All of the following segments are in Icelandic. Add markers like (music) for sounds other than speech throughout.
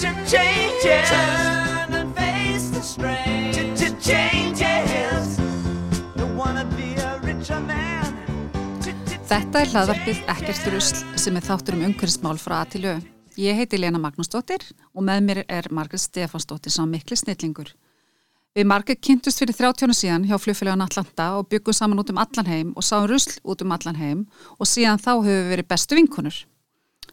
to change it. Turn and face the strain. Changes. Don't wanna be a richer man. Þetta er hlaðvarpið Ekkert rusl sem er þáttur um umhverfismál frá að til au. Ég heiti Lena Magnúsdóttir og með mér er Margret Stefansdóttir sá mikli snillingur. Við Margret kynntust fyrir 30 síðan hjá flugfélagun Atlanta og byggum saman út um allan heim og sáum rusl út um allan heim og síðan þá höfum við verið bestu vinkunur.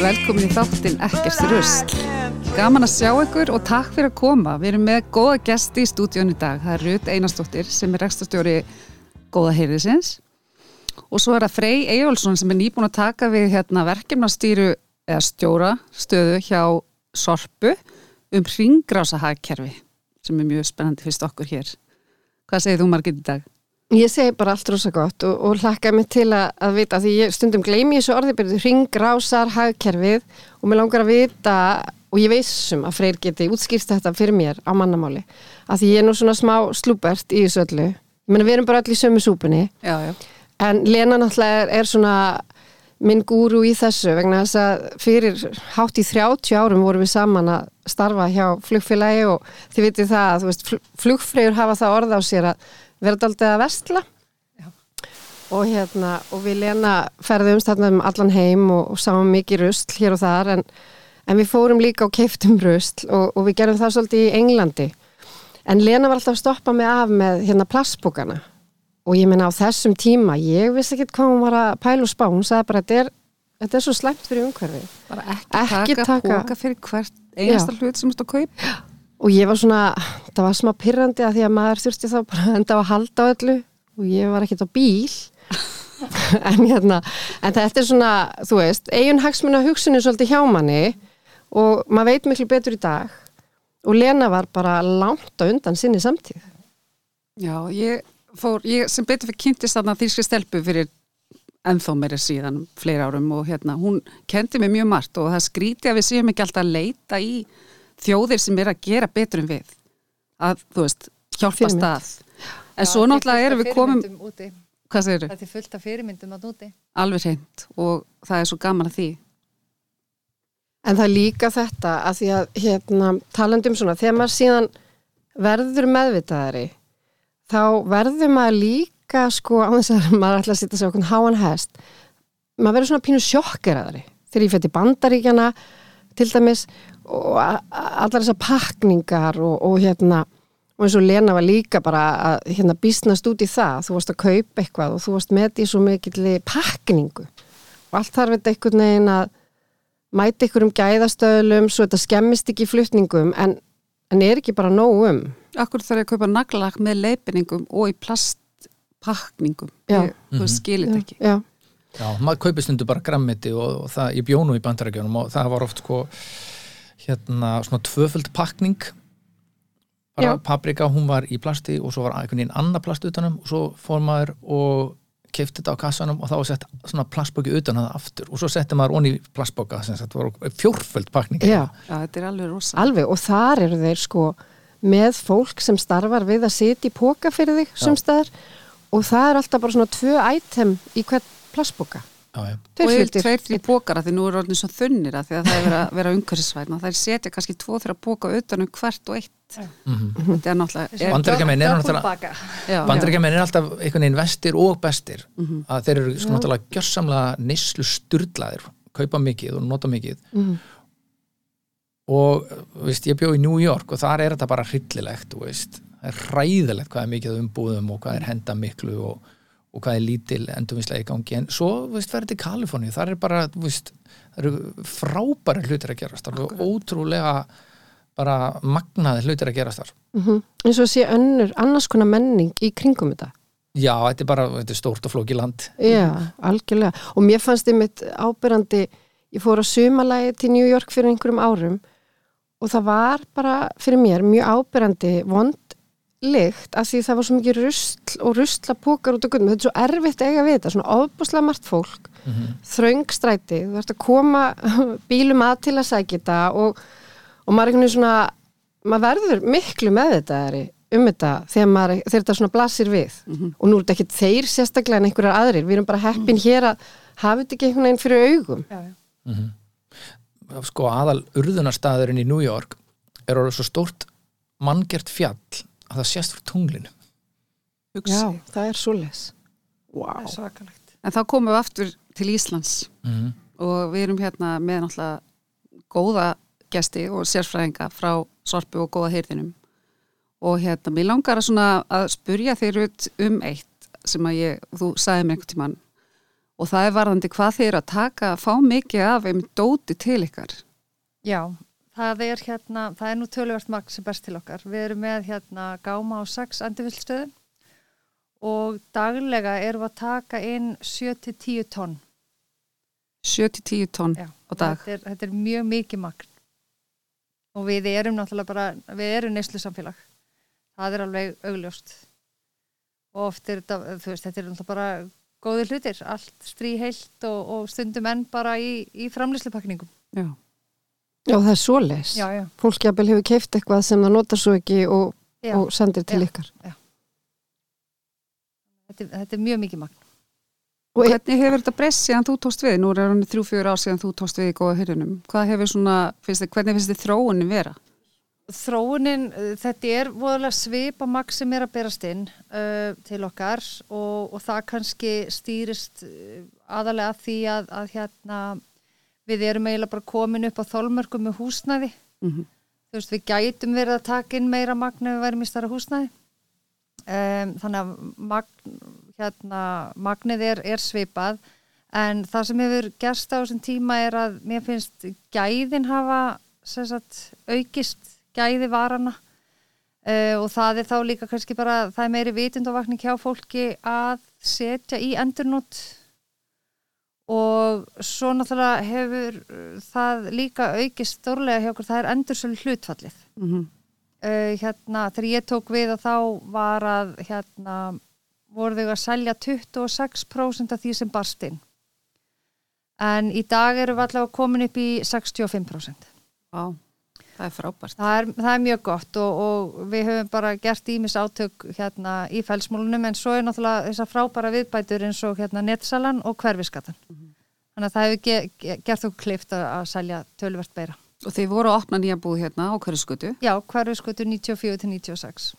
Velkomin í þáttinn Ekkert rusl. Gaman að sjá ykkur og takk fyrir að koma. Við erum með góða gesti í stúdíun í dag. Það er Rut Einarstóttir sem er rekstastjóri Góða Heyrðisins og svo er það Frey Eyjólfsson sem er nýbúin að taka við hérna, verkefnastýru eða stjóra stöðu hjá Sorpu um ringrásahagkerfi sem er mjög spennandi fyrst okkur hér. Hvað segir þú margir í dag? Ég segi bara allt rosa gott og, og hlakka mig til að, að vita því ég stundum gleymi þessu orðibyrðu ringrásar hagkerfið og mér langar að vita og ég veissum að Freyr geti útskýrst þetta fyrir mér á mannamáli að því ég er nú svona smá slúbert í þessu öllu. Ég meina við erum bara öll í sömu súpunni Já, já. En Lena náttúrulega er, er svona minn gúru í þessu vegna þess að fyrir hátt í 30 árum vorum við saman að starfa hjá flugfélagi og þið vitið það að flugfreyjur hafa það orð á sér að vera daldið að vestla og, hérna, og við Lena ferðum þarna um allan heim og, og sáum mikið rustl hér og þar en, en við fórum líka og keiftum rustl og, og við gerum það svolítið í Englandi. En Lena var alltaf að stoppa mig af með hérna plastbókana og ég minna á þessum tíma, ég vissi ekki hvað hún var að pæla og spá, hún sagði bara þetta er, þetta er svo slæmt fyrir umhverfi Bara ekki, Ekki taka, taka- póka fyrir hvert einasta hlut sem þú ert að kaupa. Og ég var svona, það var smá pyrrandi að því að maður þurfti þá bara enda á að halda á öllu. Og ég var ekkert á bíl. (laughs) En hérna en þetta er svona, þú veist, eigin hagsmuna hugsunni svolítið hjá manni. Og maður veit miklu betur í dag. Og Lena var bara langt á undan sinni samtíð. Já, ég fór, ég sem betur fyrir kynntist þarna þýrski stelpu fyrir ennþá meira síðan fleiri árum. Og hérna, hún kendi mig mjög margt. Og það skríti að við séum ekki alltaf að leita í þjóðir sem er að gera betur en við að, þú veist, hjálpa stað en svo náttúrulega erum við komum hvað segir Það er fullt af fyrirmyndum að núti. Alveg hreint og það er svo gaman að því. En það er líka þetta að því að hérna, talandum svona, þegar maður síðan verður meðvitaðari þá verður maður líka sko á þess að maður ætla að sitja sig okkur háan hest maður verður svona pínu sjokkeraðari. Þegar ég fætti bandaríkjana til dæmis og allar þessar pakningar og, og hérna og eins og Lena var líka bara að hérna býstnast út í það, þú varst að kaupa eitthvað og þú varst með því svo mikill pakningu og allt þarf þetta einhvern veginn að mæti ykkur um gæðastöðlum svo þetta skemmist ekki í flutningum en, en er ekki bara nóg um. Akkur þarf ég að kaupa naglalak með leipinningum og í plastpakningum ég, þú veist, skilit ekki. já, Já, maður kaupir stundu bara grammiti og, og það, ég bjónu í bandarækjunum og það var oft sko hérna svona tvöföld pakning bara paprika, hún var í plasti og svo var einhvern veginn annað plast utanum og svo fór maður og kefti þetta á kassanum og þá var sett svona plastbóki utan að það aftur og svo setti maður onni plastbóka sem þetta var fjórföld pakning já, þetta er alveg rosa. Alveg og þar eru þeir sko með fólk sem starfar við að sitja í póka fyrir þig sumstaðar og það er alltaf bara svona tvö item í hvern plastboka já, já. Tveir og tveir, þrý bókara því nú er orðin svo þunnir að því að það er að vera umhverfisvæðna það er setja kannski tvo, þrjá bóka utan um hvert og eitt Mhm. þetta er náttúrulega er, Bandaríkjamenn eru náttúrulega Bandaríkjamenn er alltaf einhvern veginn vestir og bestir Mhm. að þeir eru sko náttúrulega gjörsamlega neyslu styrlaðir, kaupa mikið og nota mikið Mhm. og veist, ég bjó í New York og þar er þetta bara hryllilegt þú veist. það er hræðilegt hvað er mikið af umbúðum og hvað er henda miklu og, og hvað er lítil endurvinnslega í gangi. En svo verður til Kaliforníu þar er bara veist, það eru frábæri hlutir að gerast það eru ótrúlega bara magnaði hlutir að gerast þar. Mhm. eins og sé önnur annars konar menning í kringum þetta. Já, þetta er bara þetta er stórt og flóki land. Já, algjörlega. Og mér fannst þið mitt ábyrrandi, ég fór á sumalagi til New York fyrir einhverjum árum og það var bara fyrir mér mjög ábyrrandi vond lykt af því það var svo mikið rusl og rusla pókar út á gunnum. Þetta er svo erfitt að eiga við þetta, svona ofbúslega margt fólk, þröng stræti, þú ert að koma (laughs) bílum að til að sækja þetta og, og maður er einhvern veginn svona, maður verður miklu með þetta um þetta þegar, maður, þegar þetta svona blasir við. Og nú er þetta ekki þeir sérstaklega en einhverjar aðrir, við erum bara heppin hér að hafa þetta ekki einhvern veginn fyrir augum. Já, já. sko aðal urðunarstaðurinn í New York er orðið svo stórt manngert fjall að það sést frá tunglinu. Hugsi. Já, það er svoleiðis. Það wow. er en þá komum við aftur til Íslands. Mm og við erum hérna með náttúrulega góða gesti og sérfræðinga frá Sorpu og góða heyrðinum og hérna, mér langar að svona að spurja þeir út um eitt sem að ég, þú sagði mér einhvern tímann. Og það er varðandi hvað þeir eru að taka fá mikið af einmitt dóti til ykkar. Já, það er hérna, það er nú töluvert magn sem best til okkar. Við erum með hérna gáma á sex endurvillstöðum og daglega erum við að taka inn 7-10 tonn. 7-10 tonn Já, á dag þetta er, þetta er mjög mikið magn og við erum náttúrulega bara, við erum neyslu samfélag. Það er alveg augljóst. Og oft er þetta, þú veist, þetta er náttúrulega bara góðir hlutir, allt stríheilt og, og stundum enn bara í, í framlýslupakningum. Já. Já, það er svoleiðis Já, já, Fólk jafnvel hefur keift eitthvað sem það notar svo ekki og, já. og sendir til Já. ykkar Þetta, er- þetta er mjög mikið magn. og Hvernig hefur þetta breyst síðan þú tóst við? Nú er hann þrjú, fjögur ár síðan þú tóst við í góða heyrðinum. Hvað hefur svona, finnst þið, hvernig finnst þið þróunin vera? Þróunin, uh, þetta er voðalega svipa magn sem er að berast inn uh, til okkar og, og það kannski stýrist uh, aðalega að því að, að hérna, við erum eiginlega bara komin upp á þolmörkum með húsnæði. Mm Þú veist, við gætum verið að taka inn meira magn ef við værum í starra húsnæði. Um, þannig að magn, hérna, magnið er, er svipað en það sem hefur gerst á þessum tíma er að mér finnst gæðin hafa sagt, aukist gæði varana uh, og það er þá líka kannski bara það er meiri vitundavakning hjá fólki að setja í endurnót og svo náttúrulega hefur uh, það líka aukist stórlega hjá okkur, það er endursölu hlutfallið. -hmm. uh, hérna, þegar ég tók við og þá var að hérna, voru þau að selja 26% af því sem barst inn. En í dag erum við allavega komin upp í 65% Vá, það er frábært. það er, það er mjög gott og, og við höfum bara gert ímis átök hérna í fælsmólunum en svo er náttúrulega þessar frábæra viðbætur eins og hérna netsalan og hverfiskatan þannig að það hefur ge, ge, gert okkur klift að, að selja tölvert beira Og þið voru að opna nýja búð hérna á hverju skutu. Já, hverfiskutu 94 til 96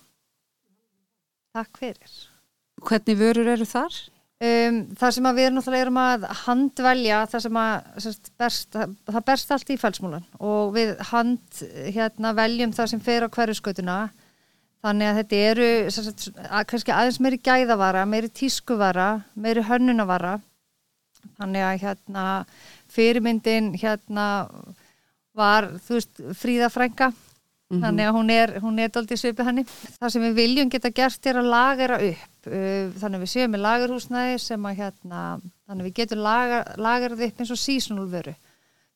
Takk fyrir. Hvernig vörur eru þar? Um, það sem við náttúrulega erum að handvelja það sem að sérst, berst, það berst allt í fælsmúlan og við hand hérna, veljum það sem fer á hverju skutuna þannig að þetta eru sérst, að, kannski aðeins meiri gæðavara, meiri tískuvara, meiri hönnunavara þannig að hérna, fyrirmyndin hérna, var þú veist, Fríða Frænka. Þannig að hún er, hún er daldið svipið henni. Það sem við viljum geta gert er að lagera upp uh, þannig að við séum með lagerhúsnæði sem að hérna, þannig að við getum lager, lagerað upp eins og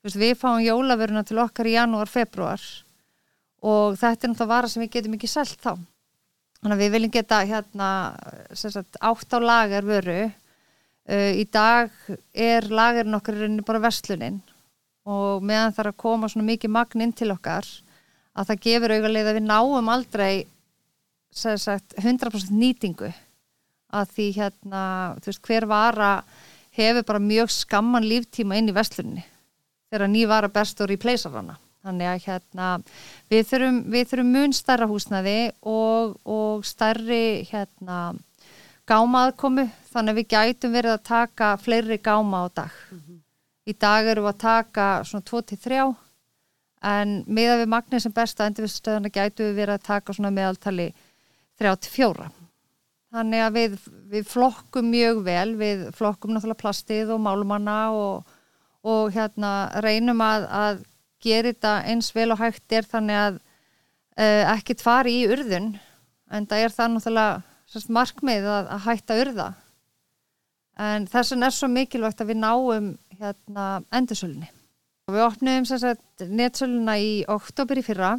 veist, við fáum jólavöruna til okkar í janúar, februar og þetta er náttúrulega vara sem við getum ekki selt þá. Þannig að við viljum geta hérna, sagt, átt á lager vöru uh, í dag er lagerin okkar í bara verslunin og meðan það er að koma svona mikið magn inn til okkar að það gefur auðvitað að við náum aldrei sagt, 100% nýtingu að því hérna, veist, hver vara hefur bara mjög skamman líftíma inn í vestlunni þegar ný var að best og replacear hana. Þannig að hérna við þurfum, við þurfum mun stærra húsnaði og, og stærri hérna gámaðkomu þannig að við gætum verið að taka fleiri gáma á dag. Í dag erum við að taka svona 2-3 en miða við magnið sem besta endurviststöðuna gætum við verið að taka svona meðaltali 3-4 þannig að við, við flokkum mjög vel, við flokkum náttúrulega plastið og málumanna og, og hérna reynum að, að gera þetta eins vel og hægt er þannig að uh, ekkert fari í urðun en það er það náttúrulega sérst, markmið að, að hætta urða. En þess vegna er svo mikilvægt að við náum hérna endursölunni. Við opnum netsöluna í oktober í fyrra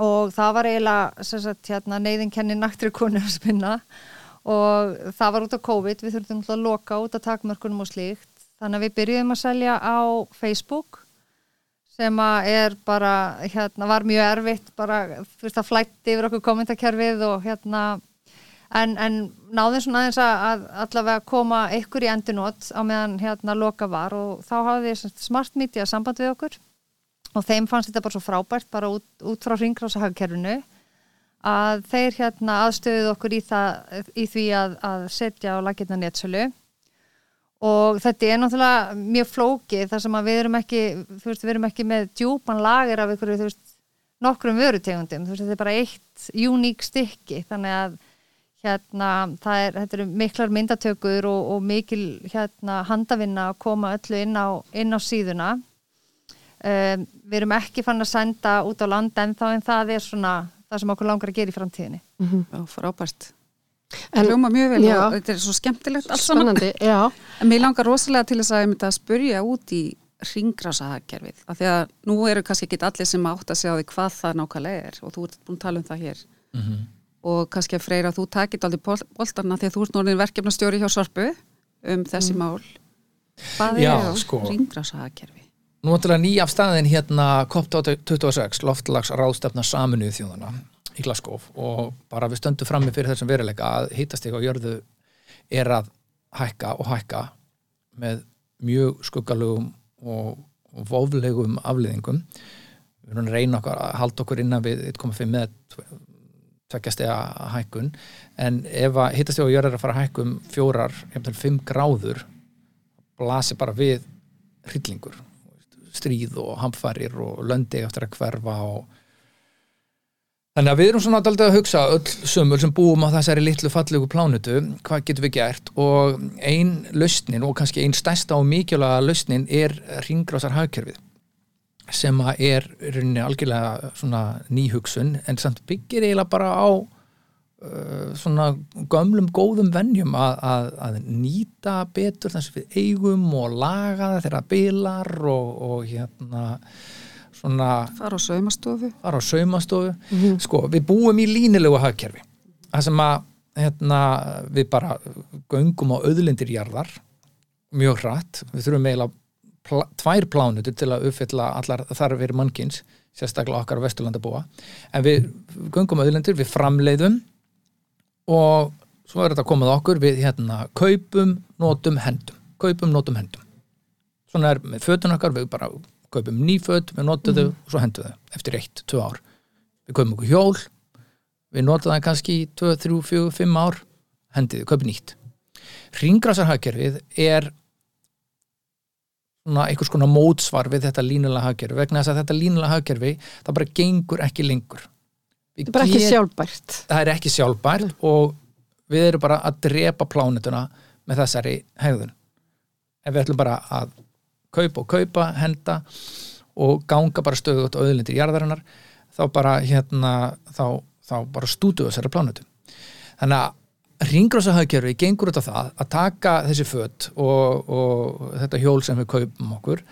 og það var eiginlega sagt, hérna, neyðinkenni naktri konu að spinna. Og það var út á COVID, við þurftum að loka út að takmörkunum og slíkt. Þannig að við byrjuðum að selja á Facebook sem að er bara, hérna, var mjög erfitt bara, þú veist, að flætti yfir okkur kommentarkerfið og hérna en, en náðum svona aðeins að allavega koma ykkur í endunót á meðan hérna loka var og þá hafði smart media samband við okkur. Og þeim fannst þetta bara svo frábært bara út, út frá ringrásahagerfinu að þeir hérna aðstöðuð okkur í, það, í því að, að setja á lagirna nétsölu og þetta er náttúrulega mjög flókið þar sem að við erum ekki veist, við erum ekki með djúpan lager af ykkur, þú veist, nokkrum vörutegundum. Þú veist, þetta er bara eitt uník stykki. Þannig að hérna, það er, þetta eru miklar myndatökur og, og mikil hérna handavinna að koma öllu inn á, inn á síðuna um, við erum ekki fann að senda út á land en þá en það er svona það sem okkur langar að gera í framtíðinni mm -hmm. Frábært Það hljóma mjög vel já, og þetta er svo skemmtilegt alls saman. Spennandi, já. (laughs) En mér langar rosalega til þess að ég myndi að spurja út í því að nú eru kannski ekki allir sem átt að segja á því hvað það nákvæmlega er og þú ert búin að tala um það hér. Mm -hmm. Og kannski að freyra að þú takit aldrei boltarna því að þú ert núna verkefnastjóri hjá Sorpu um þessi mm. mál. Hvað Já, er sko, ringrásahagerfið? Nú ætla nýja af staðin hérna COP26, loftlags ráðstefna saminuð þjóðana í Glasgow og bara við stöndum frammi fyrir þessum veruleika að hýtastega á jörðu er að hækka og hækka með mjög skuggalugum og, voflegum afliðingum við erum að reyna okkar að halda okkur innan við 1,5 með tveggjastega hækkun. En ef að hýtastega á jörðu er að fara að hækkum fjórar, hefðal 5 gráður blasir bara við hryllingur. Stríð og hamfarir og löndi eftir að hverfa og Þannig að við erum svona alltaf að hugsa öll sömur sem búum á þessari litlu fallegu plánutu, hvað getum við gert? Og einn lausnin og kannski einn stærsta og mikilvæga lausnin er ringrásar hagkerfið sem að er rauninni algjörlega svona nýhugsun en samt byggir eiginlega bara á uh, svona gömlum góðum vennjum að, að, að nýta betur þess að við eigum og laga það þeirra bilar og, og hérna svona fara á saumastofu. fara á saumastofu. Mm -hmm. sko, við búum í línilegu hagkerfi það sem að hérna, við bara göngum á auðlindir jarðar mjög hratt, við þurfum eiginlega pl tvær plánutur til að uppfylla allar þarfir mannkins sérstaklega okkar á Vesturlanda búa en við göngum auðlindir, við framleiðum og svo er þetta komið okkur við hérna kaupum, notum, hendum. Kaupum, notum, hendum. Svona er með fötun okkar, við bara kaupum nýföld, við notum þau mm. og svo hendum þau eftir eitt, tvö ár. Við kaupum okkur hjól við notum það kannski 2, 3, 4, 5 ár hendið þau, kaupum nýtt. Ringrásarhagkerfið er einhvers konar mótsvar við þetta línulega hagkerfi. Vegna þess að þetta línulega hagkerfi það bara gengur ekki lengur. Við það er bara ekki sjálfbært. Það er ekki sjálfbært mm. og við erum bara að drepa plánutuna með þessari hegðun. En við ætlum bara að kaupa og kaupa, henda og ganga bara stöðu út á öðlindir jarðarinnar þá bara hérna þá, þá bara stútu þessari plánutu þannig að ringrásahagjörfi gengur út af það að taka þessi fött og, og þetta hjól sem við kaupum okkur.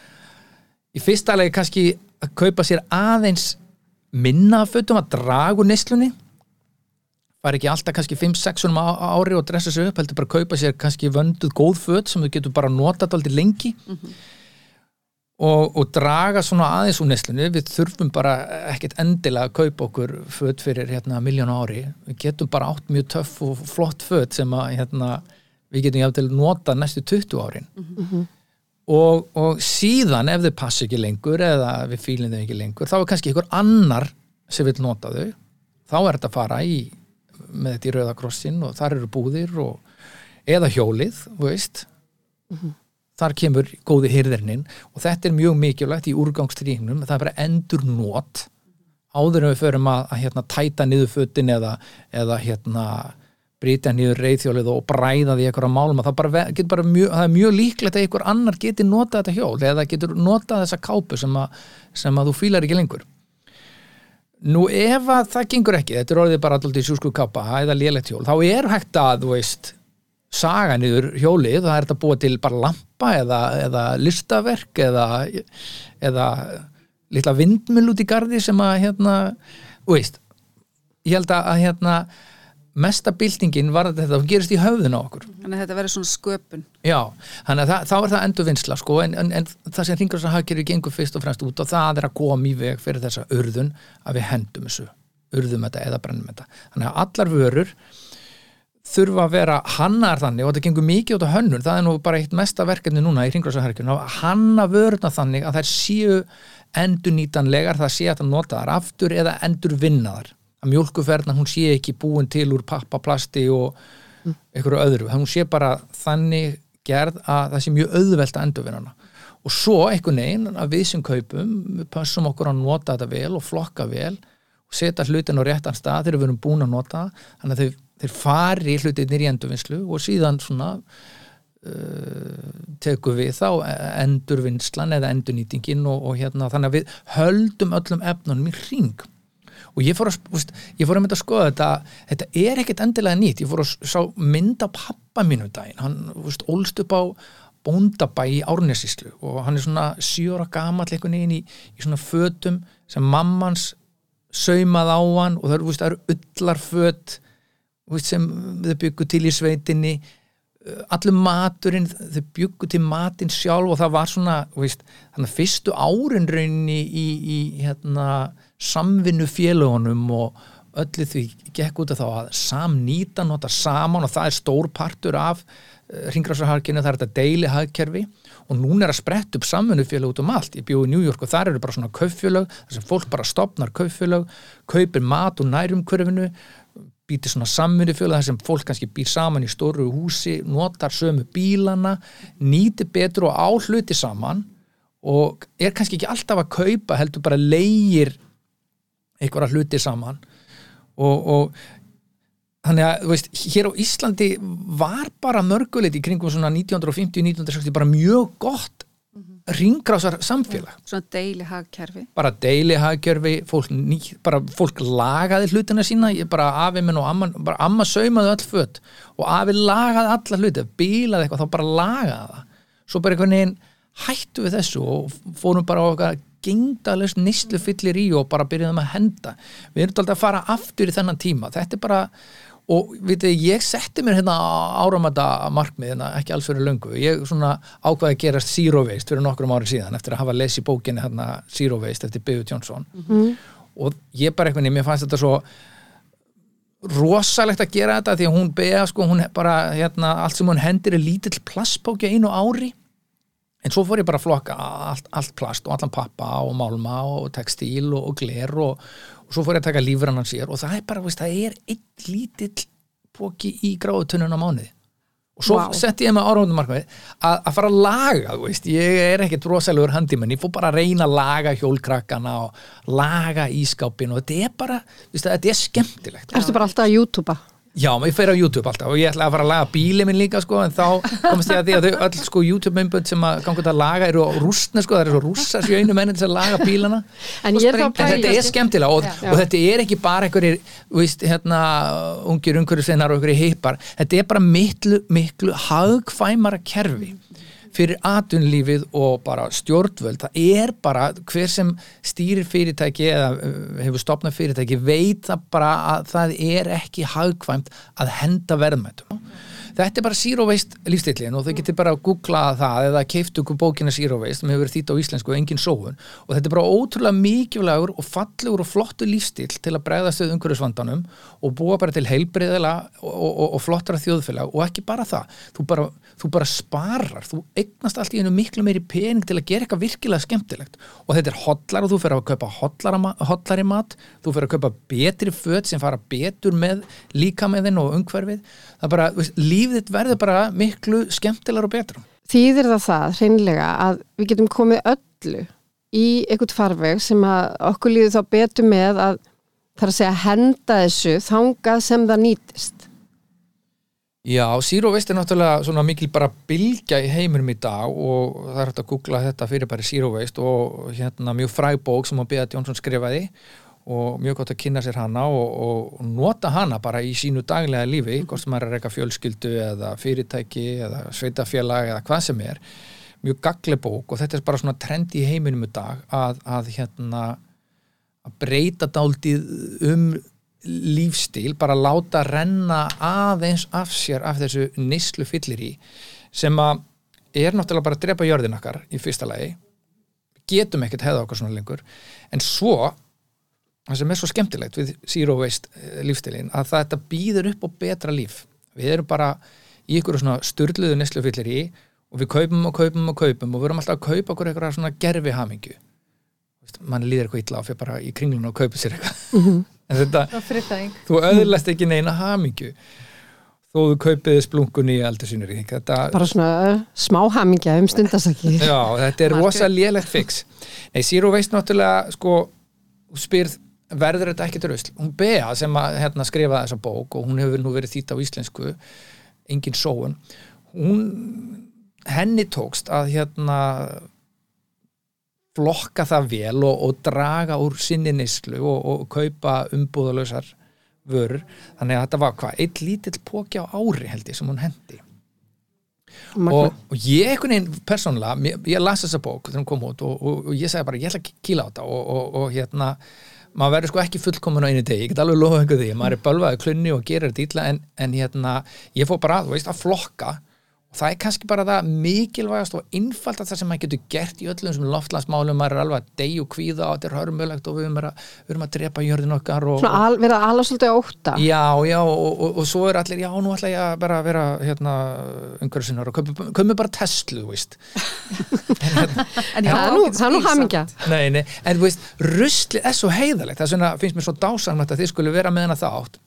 Í fyrsta legi kannski að kaupa sér aðeins minna föttum að dragu neslunni fara ekki alltaf kannski 5-6 ári og dressa sér upp, heldur bara að kaupa sér kannski vönduð góð fött sem þú getur bara notað aldrei lengi. Mm -hmm og, og draga svona aðeins úr neslinu, við þurfum bara ekkert endilega að kaupa okkur född fyrir hérna miljónu ári, við getum bara átt mjög töff og flott född sem að hérna, við getum jáfnvel nota næstu 20 árin. Og, og síðan ef þau passi ekki lengur eða við fílum þau ekki lengur þá er kannski einhver annar sem vil nota þau. Þá er þetta að fara í með þetta í rauðakrossin og þar eru búðir og, eða hjólið, veist þar kemur góði hyrðirnin og þetta er mjög mikilvægt í úrgangstríknum það er bara endur nót áður en við förum að, að hérna, tæta niður fötin eða, eða hérna, brýta niður reyðhjólið og bræða því eitthvað málum það, bara, getur bara mjög, það er mjög líklegt að einhver annar geti notað þetta hjól eða getur notað þessa kápu sem, að, sem að þú fílar ekki lengur. Nú ef að það gengur ekki, þetta er orðið bara alltaf í sjúsku kappa eða lélegt hjól, þá er hægt að, þú veist, saga niður hjólið, það er þetta búa til bara lampa eða, eða listaverk eða, eða litla vindmjöl út í gardi sem að, hérna, veist, ég held að, hérna, mesta byltingin var þetta gerist í höfðun á okkur. Þannig að þetta verður svona sköpun. Já, þannig að það, þá er það endur vinsla sko, en, en, en það sem hringur þess að hagkerfi gengur fyrst og fremst út og það er að koma í veg fyrir þessa urðun að við hendum þessu urðum þetta eða brennum þetta þannig að allar vörur þurfa að vera hannar þannig og þetta gengur mikið út á hönnun, það er nú bara eitt mesta verkefni núna í hringrásahærkjunum að hanna vöruna þannig að þær séu endurnýtanlegar, það sé að það nota þar aftur eða endur vinnaðar að mjólkuferðan hún sé ekki búin til úr pappa, plasti og einhverju öðru, hún sé bara þannig gerð að það sé mjög auðvelt að endurvinna hana. Og svo einhvern veginn að við sem kaupum við passum okkur að nota þetta vel og flokka vel og setja hlutin á réttan stað þegar við erum búin að nota það. þannig að þeir, þeir fari hlutinir í endurvinnslu og síðan svona uh, tekum við þá endurvinnslan eða endurnýtingin og, og hérna þannig að við höldum öllum efnunum í ring og ég fór að, veist, ég fór að mynda að skoða þetta þetta er ekkert endilega nýtt. Ég fór að sá mynda pappa mínu um daginn. Hann veist, ólst upp á bóndabæ í Árnesíslu og hann er svona sjóra gamall einhvern veginn í, í svona fötum sem mammans saumað á hann og það eru, veist, það eru ullarföt veist, sem þau byggu til í sveitinni allur maturinn, þau byggu til matinn sjálf og það var svona veist, fyrstu árin rauninni í, í hérna, samvinnu félagunum og öllu því gekk út af þá að samnýta nota saman og það er stór partur af ringrásarharkinu, það er þetta deili hagkerfi og núna er að spretta upp samvinnufélag út um allt, ég bjóði í New York og þar eru bara svona kauffélag, þar sem fólk bara stopnar kauffélag, kaupir mat og nærum kurfinu, býtir svona samvinnufélag þar sem fólk kannski býr saman í stóru húsi, notar sömu bílana, nýtir betur og áhluti saman og er kannski ekki alltaf að kaupa heldur bara leigir einhverja hluti saman. Og, og þannig að, þú veist, hér á Íslandi var bara mörguleit í kringum svona 1950-1960 bara mjög gott ringrásar samfélag. Svona deili hagkerfi. bara deili haggjörfi, fólk, ný, bara fólk lagaði hlutina sína, bara afi minn og amma, bara amma saumaði öll fött og afi lagaði alla hluti, bílaði eitthvað, þá bara lagaði það. Svo bara einhvern veginn hættu við þessu og fórum bara á okkar gengdalust nýslu fyllir í og bara byrjuðum að henda. Við erum alltaf að fara aftur í þennan tíma. Þetta er bara, og vitið, ég setti mér hérna áramata markmið hérna, ekki alls fyrir löngu, ég svona ákvaði að gerast zero waste fyrir nokkrum ári síðan eftir að hafa lesið bókinni hérna Zero Waste eftir Bill Johnson og ég bara veginn, mér fannst þetta svo rosalegt að gera þetta því að hún beða sko, hún bara hérna, allt sem hún hendir er lítill plastbóki á einu ári. En svo fór ég bara að flokka allt, allt plast og allan pappa og málma og textíl og, og gler og, og svo fór ég að taka lífrannan sér og það er bara, veist, það er einn lítill póki í gráðutunnun á mánuði og svo Vá. setti ég með áraundumarkmið að, að fara að laga, þú veist ég er ekkert rosalegur handimenn, ég fór bara að reyna að laga hjólkrakkana og laga ískápin og þetta er bara veist, þetta er skemmtilegt Ertu bara alltaf að YouTubea? Já, ég fer á YouTube alltaf og ég ætla að fara að laga bíli minn líka sko, en þá komast ég að því að þau öll sko YouTube-myndbönd sem að ganga út að laga eru á rústna sko, það eru svo rússar sjöinu mennin að laga bílana. En en þetta er skemmtilega og, og þetta er ekki bara einhverjir, þú veist, hérna ungir umhverjusveinar og einhverjir hippar. Þetta er bara miklu, miklu hagkvæmara kerfi fyrir atvinnlífið og bara stjórnvöld, það er bara hver sem stýrir fyrirtæki eða uh, hefur stopnað fyrirtæki veit það bara að það er ekki hagkvæmt að henda verðmætum. Þetta er bara zero waste lífstillin og þau getur bara að googla það eða keiftu ykkur bókina zero waste sem hefur verið þýtt á íslensku og engin sóun. Og þetta er bara ótrúlega mikilvægur og fallegur og flottur lífstill til að bregðast við umhverfisvandanum og búa bara til heilbreyðila og, og, og, flottara þjóðfélag og ekki bara það, þú bara, þú bara sparar, þú eignast allt í einu miklu meiri pening til að gera eitthvað virkilega skemmtilegt. Og þetta er hotlar og þú fer að kaupa hotlari mat, þú fer að kaupa betri föt sem fara betur með líka með þinn og umhverfið. Það er bara, lífið þitt verður bara miklu skemmtilegar og betra. Þýðir það það hreinlega að við getum komið öllu í einhvern farveg sem að okkur líður þá betur með að það er að segja henda þessu þangað sem það nýtist Já, Zero Waste er náttúrulega svona mikil bara bylgja í heiminum í dag og það er hægt að googla þetta fyrir bara Zero Waste og hérna mjög fræg bók sem að Beat Jónsson skrifaði og mjög gott að kynna sér hana og, og nota hana bara í sínu daglega lífi, hvort sem er að reyka fjölskyldu eða fyrirtæki eða sveitafélag eða hvað sem er. Mjög gagli bók og þetta er bara svona trend í heiminum í dag að, að hérna að breyta dálítið um lífstíl, bara láta renna aðeins af sér af þessu neyslu fyllir í sem að er náttúrulega bara að drepa jörðin okkar í fyrsta lagi. Getum ekkert hefða okkar svona lengur. En svo það sem er svo skemmtilegt við zero waste eh, lífstílin að þetta býður upp á betra líf. Við erum bara í ykkur svona styrluðu neyslu fyllir í og við kaupum og kaupum og kaupum og við erum alltaf að kaupa okkur eitthvað svona gerfi hamingju mann líður eitthvað illa á fyrir bara í kringlunum og kaupa sér eitthvað. En þetta, þú öðurlast ekki neina hamingju þó þú kaupiði splunkunni í aldursinur þetta... bara svona uh, smá hamingja um stundasaki (laughs) já, þetta er rosa lélegt fix. Nei, Zero Waste náttúrulega sko, spyrð verður þetta ekki til rausl hún Bea sem að hérna, skrifa þessa bók og hún hefur nú verið þýtt á íslensku engin sóun hún henni tókst að hérna flokka það vel og, og draga úr sinni nýslu og, og kaupa umbúðalösar vörur. Þannig að þetta var hvað, eitt lítill póki á ári held ég sem hún hendi. Og, og ég einhvern veginn persónulega, ég las þessa bók þegar hún kom út og ég sagði bara ég ætla að kíla á þetta. Og hérna maður verður sko ekki fullkomun á einu degi, ég get alveg lofa einhverju því, maður er bölvaði klunni og gerir þetta ítla en, en hérna, ég fór bara, þú veist, að flokka og það er kannski bara það mikilvægast og innfalt að það sem maður getur gert í öllum sem loftlansmálum, maður er alveg að og kvíða og þetta er hörmulegt og við erum að, við erum að drepa jörðin okkar og, Svona al, vera alveg svolítið óta Já, já, og, og, og svo er allir, já, nú ætla ég að bara vera hérna, umhverjusinnar og kömur bara Tesla, veist. (laughs) En, hérna, en já, það er nú hamingja. Nei, nei, en þú veist, rusli er svo heiðalegt, það finnst mér svo dásanmætt að þið skulle vera með hana þátt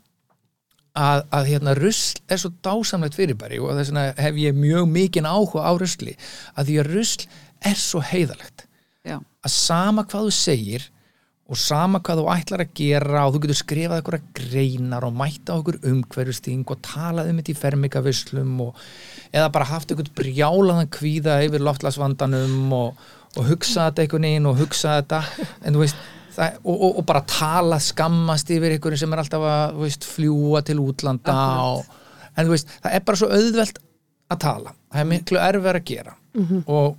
að, að hérna rusl er svo dásamlegt fyrirbæri og þess vegna hef ég mjög mikinn áhuga á rusli að því að rusl er svo heiðalegt Já. að sama hvað þú segir og sama hvað þú ætlar að gera og þú getur skrifað eitthvað greinar og mæta okkur umhverfusting og talað um þetta í fermikavislum eða bara haft eitthvað brjálaðan kvíða yfir loftlagsvandanum og, og hugsa þetta einhvern veginn og hugsa þetta en þú veist það, og, og, og bara tala skammast yfir einhverju sem er alltaf að veist, fljúa til útlanda og, en veist, það er bara svo auðvelt að tala, það er miklu erfið að gera. Mm -hmm. og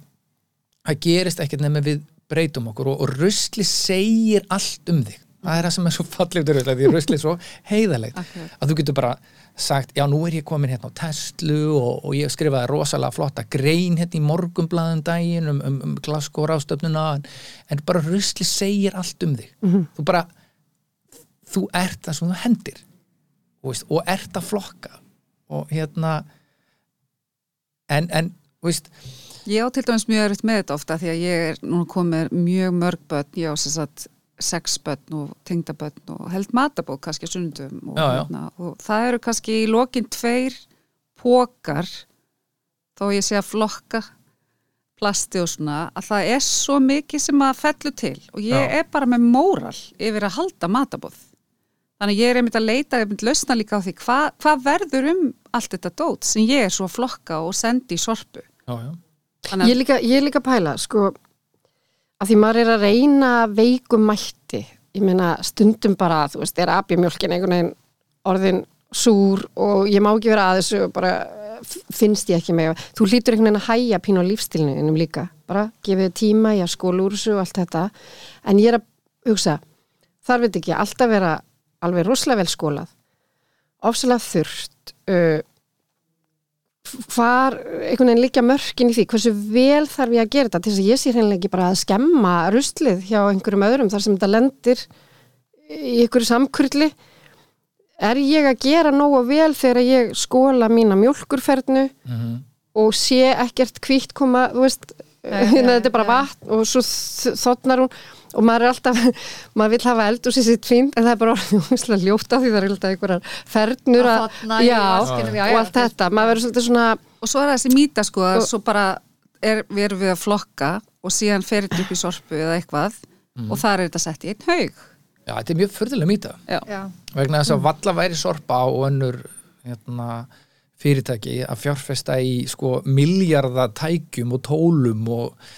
það gerist ekkert nefnir við breytum okkur og rusli segir allt um þig. Það er það sem er svo fallið því rusli er svo heiðalegt að þú getur bara sagt, já nú er ég komin hérna á Tesla og, og ég skrifaði rosalega flotta grein hérna í morgumblaðum daginn um, um, um glaskóra ástöfnuna en, bara rusli segir allt um þig. Mm -hmm. þú bara þú ert það sem þú hendir veist, og ert að flokka. Og hérna en, en, veist Ég á til dæmis mjög örytt með þetta ofta því að ég er nú komið mjög mörg börn, ég á þess að sex börn og tengdabörn og held matabók kannski sundum og, já, já. Hérna, og það eru kannski í lokin tveir pókar þó ég sé að flokka plasti og svona að það er svo mikið sem að fellu til. Og ég já. er bara með móral yfir að halda matabóð. Þannig ég er einmitt að leita, ég er einmitt að lausna líka á því hvað hva verður um allt þetta dót sem ég er svo að flokka og sendi í sorpu. Ég er líka, líka pæla sko að því maður er að reyna veikum mætti. Ég meina stundum bara þú veist, er abjamjölkin einhvern veginn orðin súr og ég má ekki vera að þessu og bara finnst ég ekki með þú hlýtur einhvern veginn að hæja pínu á lífstilinu innum líka, bara gefið tíma ég skóla úr þessu og allt þetta. En ég er að hugsa, þar veit ekki alltaf vera alveg rosalega vel skólað ofsalega þurft uh, hvar einhvern veginn líka mörkin í því? Hversu vel þarf ég að gera þetta? Til þess að ég sé hreinlega ekki bara að skemma ruslið hjá einhverjum öðrum þar sem þetta lendir í einhverju samkurli. Er ég að gera nógu vel þegar ég skóla mína mjólkurfernu Mhm. og sé ekkert hvítt koma, þú veist (laughs) þetta er bara vatn og svo þotnar hún og maður er alltaf, (laughs) maður vil hafa eld og sér sitt fín, en það er bara orðið ljóta því það er alltaf einhverjar fernur Að þotna í já, vaskinum, já, og já, allt þetta, maður verður svolítið svona Og svo er þessi mýta sko að Og- svo bara er, við erum við að flokka og síðan fer þetta upp í sorpu eða eitthvað og þar er þetta sett í einn haug. Já, þetta er mjög fyrðulega mýta. Vegna þess að valla væri sorpa og önnur hérna, fyrirtæki að fjárfesta í sko miljardatækjum og tólum og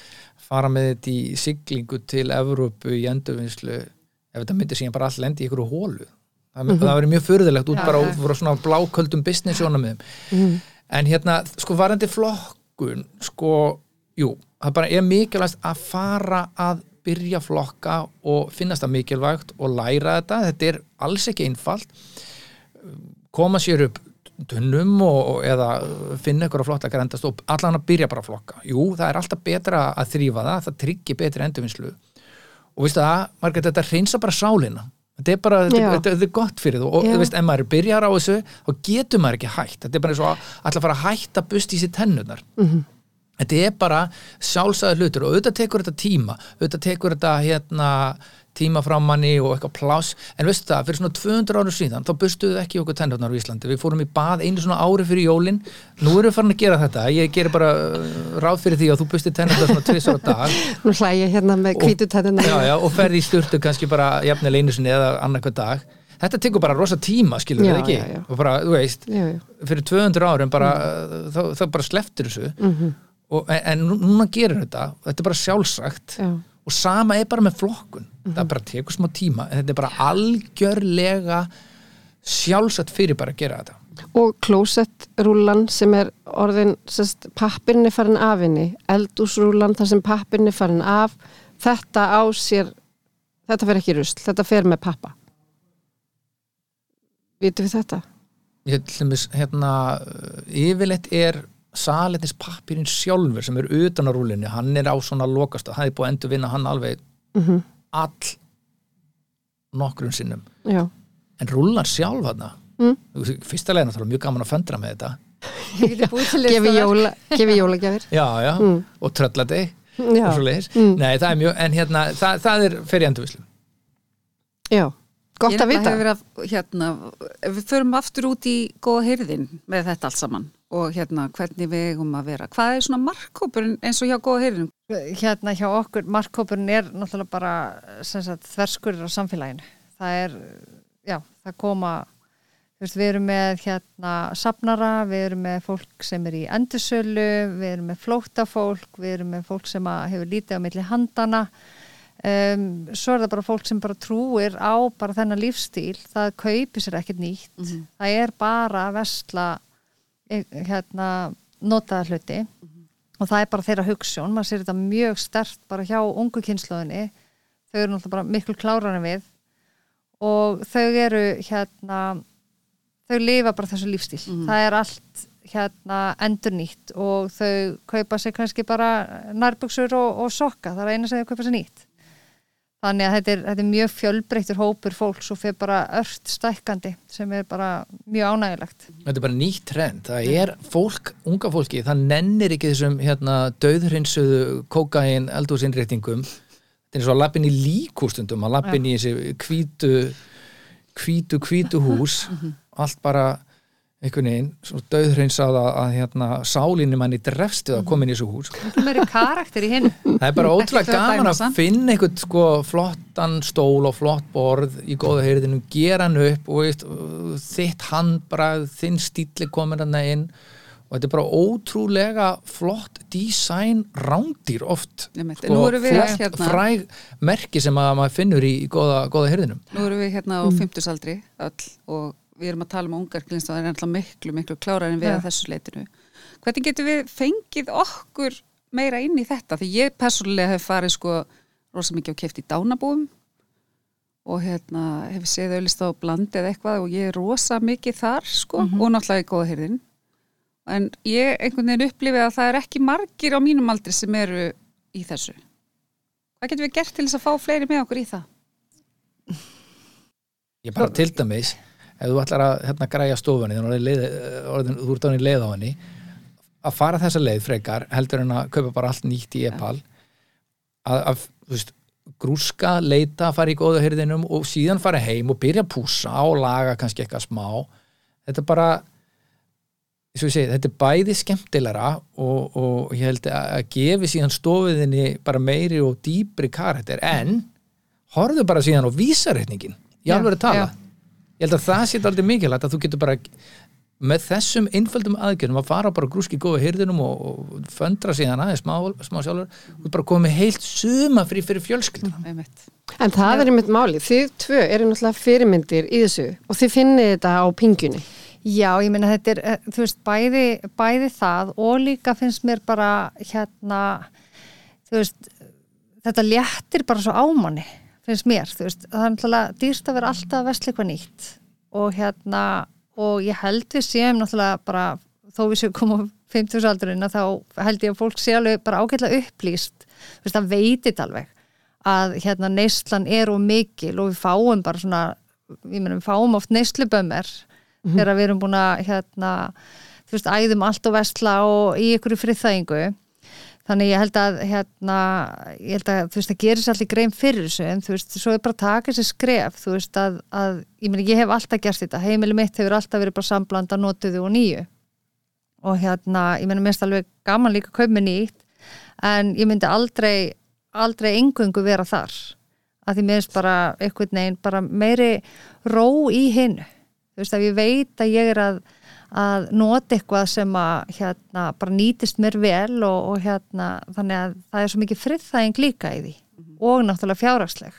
fara með þetta í siglingu til Evrópu í endurvinnslu ef þetta myndir síðan bara all lendi í ykkur hólu það, það verið mjög fyrðulegt út Já, bara út frá svona bláköldum business sjónamiðum en hérna sko varandi flokkun sko, jú, það bara er mikilvægt að fara að byrja flokka og finnast það mikilvægt og læra þetta, þetta er alls ekki einfalt. Koma sér upp tunnum og, eða finna ykkur að flotta grendast og allan að byrja bara að flokka. Jú, það er alltaf betra að þrýfa það það tryggir betri endurvinnslu. Og veistu það, Margrét, þetta reynsa bara sálina. Þetta er bara, þetta, er gott fyrir þú. Og þú veist, ef maður byrjar á þessu þá getur maður ekki hægt, þetta er bara eins og að að fara að hætta að busti í sér tennunar Mhm. þetta er bara sjálfsæður hlutur og auðvitað tekur þetta tíma. Auðvitað tekur þetta hérna tíma frá manni og eitthvað pláss. En veistu það, fyrir svona 200 árum síðan þá bustuðu ekki okkur tennurnar á Íslandi. Við fórum í bað einu svona ári fyrir jólin. Nú erum við farin að gera þetta, ég gerir bara uh, ráð fyrir því að þú bustir tennurnar svona tvisar á dag. (laughs) Nú hlæja hérna með kvítutæðina já, já, og ferði í sturtu kannski bara jafnilega einu sinni eða annarkvæð dag. Þetta tekur bara rosa tíma, skilur við ekki? já, já. og bara, þú veist, já, fyrir 200 árum bara, mm. þá, þá bara sleftir þessu. Mhm. og, en, en nú- núna gerir þetta. Þetta er bara sjálfsagt. Já. og sama er bara með flokkun það bara tekur smá tíma en þetta er bara algjörlega sjálfsagt fyrir bara að gera þetta. Og klósettrúlan sem er orðin sest, pappirinn er farin af henni eldúsrúlan þar sem pappirinn er farin af þetta á sér þetta fer ekki rusl, þetta fer með pappa. Vitum við þetta? ég til dæmis, hérna yfirleitt er saletnis pappirinn sjálfur sem er utan á rúlinni hann er á svona lokast hann er búið að endur vinna hann alveg Mm all nokkrum sinnum. Já, en rúlan sjálf hann Mm. fyrsta leginn er mjög gaman að föndra með þetta. (laughs) Gefi, jóla, gefi jólagjafir. Já, já, Mm. og trölladi Já, og svo leiðis, Mm. nei það er mjög en hérna, það, það er fyrir endurvislu já, gott að vita. að, hérna, ef við förum aftur út í góða heyrðin með þetta allt saman og hérna hvernig við eigum að vera. Hvað er svona markkópurinn eins og hjá góða heyrðin? hérna hjá okkur, markkópurinn er náttúrulega bara þverskurður á samfélaginu það er, já, það koma veist, við erum með hérna safnara, við erum með fólk sem er í endursölu, við erum með flóttafólk, við erum með fólk sem hefur lítið á milli handana um, svo er það bara fólk sem bara trúir á bara þennan lífstíl það kaupir sér ekkert nýtt það er bara að vesla hérna notaða hluti. Og það er bara þeirra hugssjón, maður sér þetta mjög stert bara hjá ungu kynnslóðinni þau eru náttúrulega bara miklu klárar en við. Og þau eru hérna þau lifa bara þessu lífstíl. Það er allt hérna endurnýtt og þau kaupa sér kannski bara nærbuksur og, og sokka. Það er eina sem þau kaupa sér nýtt þannig að þetta er, þetta er mjög fjölbreyttur hópur fólks og fyrir bara ört stækkandi sem er bara mjög ánægilegt þetta er bara nýtt trend, það er fólk, unga fólki, það nennir ekki þessum hérna, döðhrinsuðu kókain eldhúsinnréttingum þetta er eins og að lappin í líkústundum að lappin í þessi hvítu hvítu, hvítu hús. Allt bara einhvern veginn, svo döðhrinsaða að hérna, sálinni manni drefstu að koma inn í þessu hús. Það í er bara ótrúlega að gaman að finna einhvern sko flottan stól og flott borð í góða heyrðinu, gera hann upp og veist, þitt handbrað þinn stíli komin hann inn. Og þetta er bara ótrúlega flott design rándýr oft. Sko, erum við flott hérna- fræg merki sem að maður finnur í góða, góða heyrðinum. Nú erum við hérna á mm. 50 aldri öll og við erum að tala um ungar glynst og það er ennlega miklu, miklu klárar en við Já. að þessu leitinu. Hvernig getum við fengið okkur meira inn í þetta? Því ég persónulega hef farið sko rosa mikið á keft í dánabúum og hérna hef séð auðlist á bland eða eitthvað og ég er rosa mikið þar sko og náttúrulega í góða heyrðin en ég einhvern veginn upplifið að það er ekki margir á mínum aldri sem eru í þessu hvað getum við gert til þess að fá fleiri með okkur í það? Ég bara til dæmis ef þú ætlar að hérna græja stofunni þannig orðin, þú ert á henni leið á henni að fara þessa leið frekar heldur en að kaupa bara allt nýtt í epal að, að veist, grúska, leita, fara í góða hyrðinum og síðan fara heim og byrja að púsa og laga kannski eitthvað smá. Þetta er bara segi, þetta er bæði skemmtilegra og, og ég held að, gefi síðan stofuðinni bara meiri og dýpri karakter. En horfðu bara síðan á vísareitningin ég alveg að tala já. Ég held að það sé aldrei mikilvægt að þú getur bara með þessum einföldum aðgjörnum að fara bara grúski góða hyrðinum og, og föndra síðan aðeins smá, smá sjálfur. Og bara komið heilt suma frí fyrir fjölskylda Einmitt. En það er einmitt máli, þið tvö eru náttúrulega fyrirmyndir í þessu og þið finnið þetta á pingjunni. Já, ég meina þetta er, eh, þú veist, bæði, bæði það og líka finnst mér bara hérna, þú veist, þetta léttir bara svo ámanni, finnst mér, þú veist, það er náttúrulega dýrst að vera alltaf eitthvað nýtt. Og hérna, og ég held við séum náttúrulega bara, þó við séum koma á 50 aldurinn að þá held ég að fólk sé alveg bara ágætlega upplýst, þú veist, það veitit alveg að hérna neyslan er og mikil og við fáum bara svona, ég meina við fáum oft neyslubömmir þegar við erum búin að hérna, þú veist, æðum allt og vestla og í ykkur friðþægingu þannig ég held að hérna, ég held að þú veist, það gerir sér allir grein fyrir þessu en þú veist, svo er bara að taka þessi skref þú veist að, að ég meina, ég hef alltaf gert þetta. Heimili mitt hefur alltaf verið bara samblanda notuðu og nýju. Og hérna, ég meina, minnst alveg gaman líka að með nýtt en ég myndi aldrei aldrei engöngu vera þar. Að því minnst bara einhvern veginn bara meiri ró í hinu. Þú veist, ef ég veit að ég er að að nota eitthvað sem að hérna, bara nýtist mér vel og, og hérna, þannig að það er svo mikið friðþæging líka í því og náttúrulega fjárhagsleg.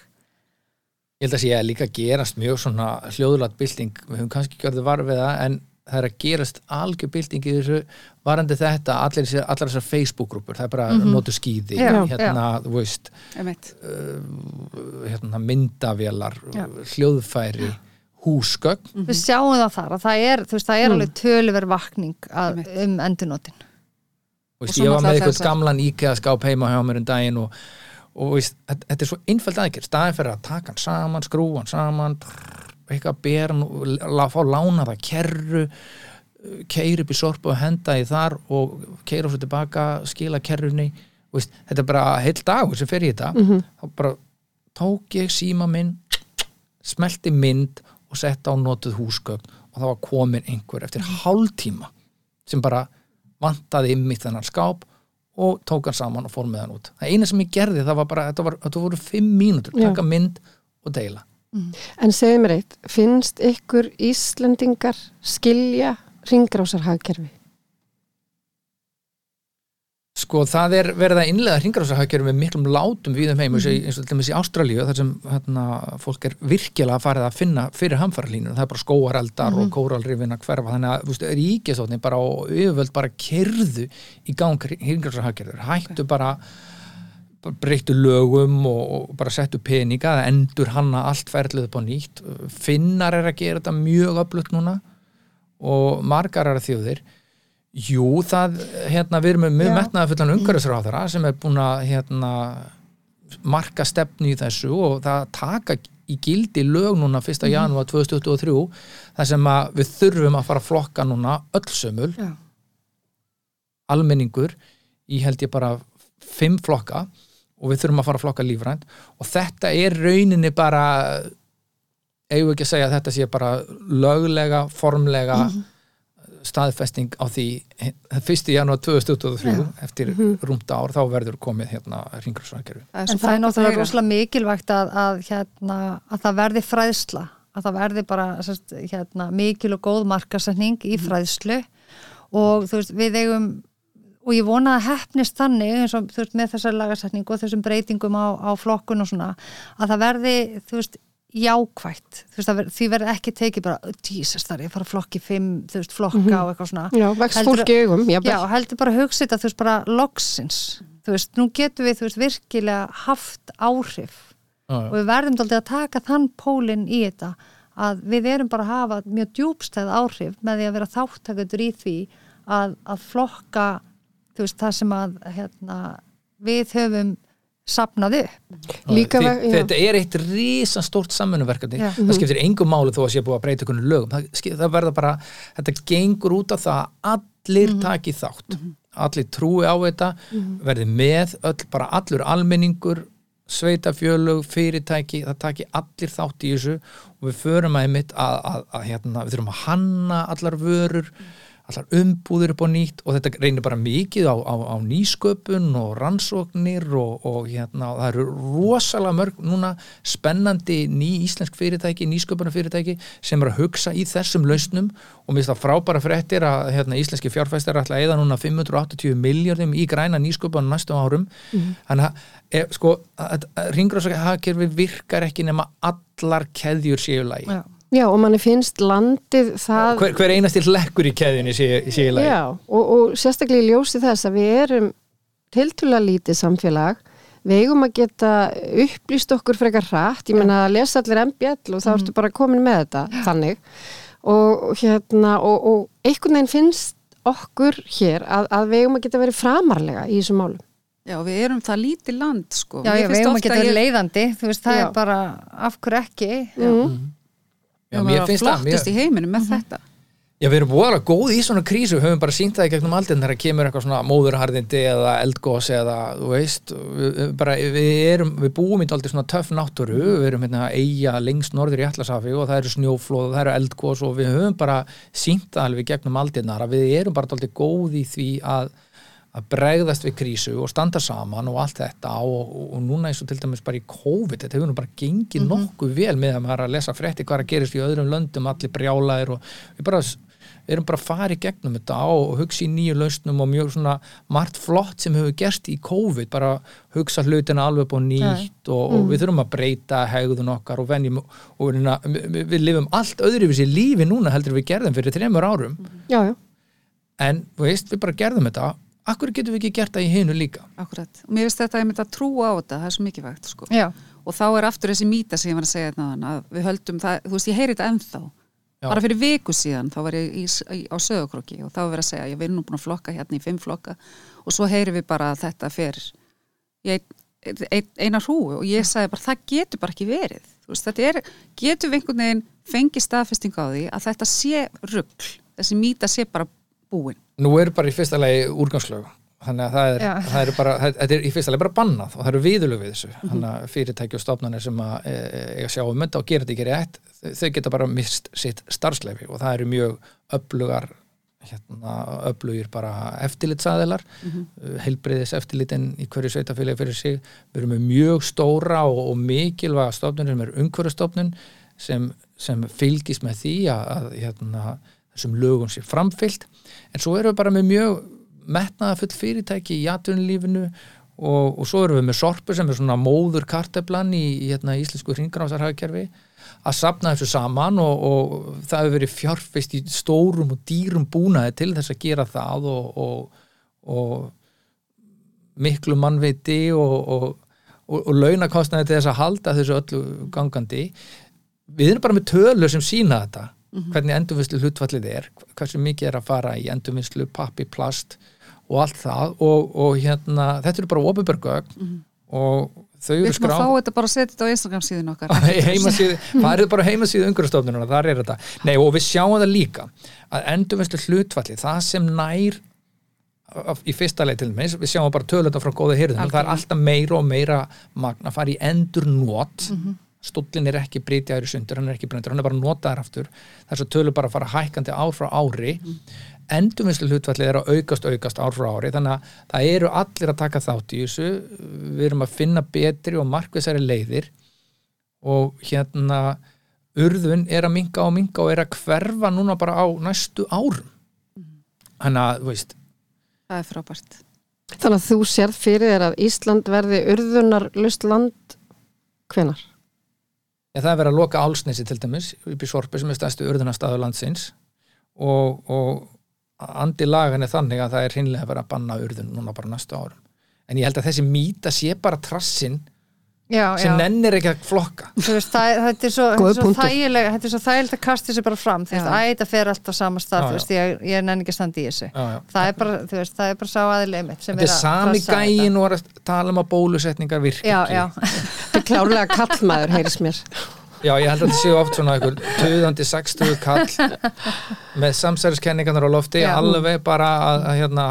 Ég held að sé að líka gerast mjög svona hljóðulat bylting, við höfum kannski gjörðu var við það en það er að gerast algjör bylting í þessu varandi þetta allir, allar þessar Facebook-grúpur, það er bara notu skýði, Já, hérna, þú veist Einmitt. hérna, myndavélar, Já. hljóðfæri húsgögn, við sjáum það þar að það er, veist, það er alveg töluverð vakning að, um endurnotin. Ég var með eitthvað gamlan IKEA skáp heima hjá mér um daginn og, og veist, þetta, er svo einfæld aðgerð, staðin fyrir að taka hann saman, skrúa hann saman prrr, eitthvað ber hann og la, fá lána það kerru keir upp í sorpu og henda í þar og keira svo tilbaka, skila kerrunni. Veist, þetta er bara heill dagur sem fer í þetta. Þá bara tók ég síma minn smelti mynd og sett á notuð húsgögn og það var komin einhver eftir hálftíma sem bara vantaði mitt þennan skáp og tók hann saman og fór með hann út. Það eina sem ég gerði það var bara, þetta, var, þetta voru fimm mínútur, taka mynd og deila. En segið mér eitt, finnst ykkur Íslendingar skilja ringrásarhagkerfi? Sko það er verið að innlega hringarásahagjörum með miklum látum við um heim og í- eins og til dæmis í Ástralíu þar sem hérna, fólk er virkilega farið að finna fyrir hamfaralínur, það er bara skóareldar og kóralrifin að hverfa. Þannig að þú veist, ríkisótni bara og yfirvöld bara kerðu í gang hringarásahagjörður, hættu bara bara breyttu lögum og, og bara settu peninga, það endur hanna allt ferlið upp á nýtt. Finnar er að gera þetta mjög öflugt núna og margar aðra þjóðir Jú, það, hérna, við erum með mjög metnaða fullan umhverfisráðara sem er búin að hérna, marka stefnu í þessu og það taka í gildi lög núna 1. Mhm. janúar 2023 þar sem að við þurfum að fara að flokka núna öll sömul Já. almenningur í held ég bara fimm flokka og við þurfum að fara að flokka lífrænt og þetta er rauninni bara eigum við ekki að segja að þetta sé bara löglega, formlega Mhm. Staðfesting á því 1. janúar 2023 eftir rúmta ár þá verður komið hérna er En svo það er náttúrulega rosalega mikilvægt að, að, hérna, að það verði fræðsla, að það verði bara sérst, hérna, mikil og góð markasetning í fræðslu. Og þú veist, við eigum og ég vona að hefnist þannig eins og þú veist, með þessar lagasetning og þessum breytingum á, á flokkun og svona að það verði, þú veist, jákvætt. Þú veist, því verði ekki tekið bara Jesus, það er ég fara að flokki fimm, þú veist, flokka og eitthvað svona. Já, vext Heldur- augum. Já, heldur bara að hugsa þetta, þú veist, bara loksins, þú veist, nú getum við, þú veist, virkilega haft áhrif. Og við verðum daldið að taka þann pólinn í þetta að við erum bara að hafa mjög djúbstæð áhrif með því að vera þáttakendur í því að, að flokka þú veist, það sem að hérna, við höfum sapnað upp. Líka já. þetta er eitt rísan stórt samfunnverkefni Já. það skiptir engum máli þó að sé búið að breyta einhvern lögum. Það, það verða bara, þetta gengur út af það að allir taki þátt. Allir trúi á þetta verði með öll, bara allur almenningur sveitafjölug, fyrirtæki það taki allir þátt í þessu. Og við förum að að, að, að hérna, við þurfum að hanna allar vörur allar umbúðir upp á nýtt og þetta reynir bara mikið á, á, á nýsköpun og rannsóknir og, og hérna, það eru rosalega mörg núna spennandi ný íslensk fyrirtæki, nýsköpuna fyrirtæki sem er að hugsa í þessum lausnum og mér finnst það frábæra fréttir að hérna, íslenski fjárfæstar ætla að eða núna 580 miljardum í græna nýsköpun á næstum árum. Þannig að e, sko, ringráðsakirfi virkar ekki nema allar keðjur séu lægi Já. Já, og manni finnst landið það hver, hver einasti lekkur í keðjunni sé, sé í lagi. Já, og, og sérstaklega í ljósi þess að við erum tiltulega lítið samfélag. Við eigum að geta upplýst okkur frekar hratt, ég meina að lesa allir MBL og þá ertu bara komin með þetta þannig. Og hérna og, og einhvern veginn finnst okkur hér að, að við eigum að geta verið framarlega í þessum málum. Já, við erum það lítið land, sko. Já, já, við erum að geta ég- verið leiðandi, þú veist, það Já. er bara af hverju ekki. mm. Já, mér finnst það flottist mér, í heiminum með þetta. Já, við erum búin góð í svona krísu, við höfum bara sínt það í gegnum aldinn þegar kemur eitthvað svona móðurharðindi eða eldgós eða, þú veist við, bara, við, erum, við búum í aldrei svona töff náttúru, við erum hérna að eiga lengst norður í Atlasafi og það eru snjóflóð og það eru eldgós og við höfum bara sínt það alveg gegnum aldinnar að við erum bara aldrei góð í því að að bregðast við krísu og standa saman og allt þetta og, og, og núna eins og til dæmis bara í COVID, þetta hefur nú bara gengið nokkuð vel með að maður að lesa frétti hvað er að gerist í öðrum löndum, allir brjálaðir og við bara erum bara að fara í gegnum þetta og hugsa í nýju lausnum og mjög svona margt flott sem hefur gerst í COVID bara hugsa hlutina alveg upp á nýtt og, og við þurfum að breyta hegðun okkar og venjum og við, við, lifum allt öðruvísi lífi núna heldur við gerðum fyrir þremur árum. Já, já, en veist, við bara gerðum þetta akkur getum við ekki gert það í hinu líka Akkurat. Og mér finnst þetta að ég myndi að trúa á þetta, það er svo mikið vægt, sko. Já, Og þá er aftur þessi mýta sem ég var að segja þetta að við höldum það, þú veist, ég heyri þetta ennþá. Já. Bara fyrir viku síðan, þá var ég í, í, á sögurkrokki og þá var verið að segja, ég verið nú búin að flokka hérna í fimm flokka og svo heyri við bara að þetta fer í ein, ein, eina hrúu og ég sagði bara, það getur bara ekki verið. Veist, þetta er, getur við einhvern veginn fengið staðfesting á því að þetta sé rugl, þessi mýta sé bara búin. Nú er bara í fyrsta lagi úrgangslög. Þannig að það er, það er bara þetta er í fyrsta lagi bara bannað og það eru viðulög við þessu. Þannig að fyrirtæki og stofnanir sem að e, e, sjá um þetta og gera þetta ekki rétt þau geta bara mist sitt starfsleifi og það eru mjög öflugar hérna, öflugir bara eftirlitsaðilar. Mm -hmm. heilbriðis eftirlitin í hverju sveitafélagi fyrir sig. Við erum með mjög stóra og, og mikilvæga stofnun sem er umhverjastofnun sem, sem fylgist með því að, að hérna, þessum lögum sé framfyllt en svo erum við bara með mjög metnaða full fyrirtæki í atvinnulífinu og, og svo erum við með sorpu sem er svona móður karteflan í, í hérna, íslensku hringrásarhagkerfi. Að sapna þessu saman og, og það hefur verið fjárfist í stórum og dýrum búnaði til þess að gera það og, og, miklu mannviti og launakostnaði til þess að halda þessu öllu gangandi. Við erum bara með tölur sem sína þetta hvernig endurvinnslu hlutfallið er hversu mikið er að fara í endurvinnslu pappi, plast og allt það. Og, og hérna, þetta eru bara ofinbergögn og þau Við eru ætlum að skráð fá þetta bara að setja þetta á Instagram síðan okkar. (laughs) heimasíðu, farið bara á heimasíðu umhverfstofnununa, þar er þetta. Nei, og við sjáum það líka að endurvinnslu hlutfalli, það sem nær í fyrsta leið til dæmis, við sjáum bara tölunda frá góða hyrðum, það er alltaf meira og meira magn að fara í endur nót stóllin er ekki breytjaður í sundur, hann er ekki breytjaður, hann er bara notaður aftur. Þess að tölur bara að fara hækkandi ár frá ári. Mm. endurvinnslu hlutfallið er að aukast aukast ár frá ári, þannig að það eru allir að taka þátt í þessu. Við erum að finna betri og markvisari leiðir. Og hérna urðun er að minga og minga og er að hverfa núna bara á næstu árum. Þannig að, þú veist. Það er frábært. þannig að þú sérð fyrir þér að Ísland verði urðunar lust land hvenar? Ja, það er verið að loka álsnesi til dæmis upp í Sorpi sem er stærstu urðunarstaðu landsins. Og, og andi lagan er þannig að það er hinnlega verið að banna urðun núna bara næstu árum. En ég held að þessi mýta sé bara trassin já, sem já. nennir ekki að flokka veist, það, er- þetta er svo, svo þægilega þetta er svo þægilegt að kasta þessu bara fram þú veist, æ, þetta fer allt á sama stað veist, ég, ég nenni ekki að standa í þessu Já, já. það er bara, þú veist, það er bara sá aðileg mitt sem þetta er sami gæin og að tala um að bólusetningar virka þetta. já, ekki. já, Þetta er klárlega kallmaður, heyris mér. Já, ég held að þetta séu oft svona einhver töðandi 60 kall með samsæriskenningarnar á lofti Já. alveg bara að, að hérna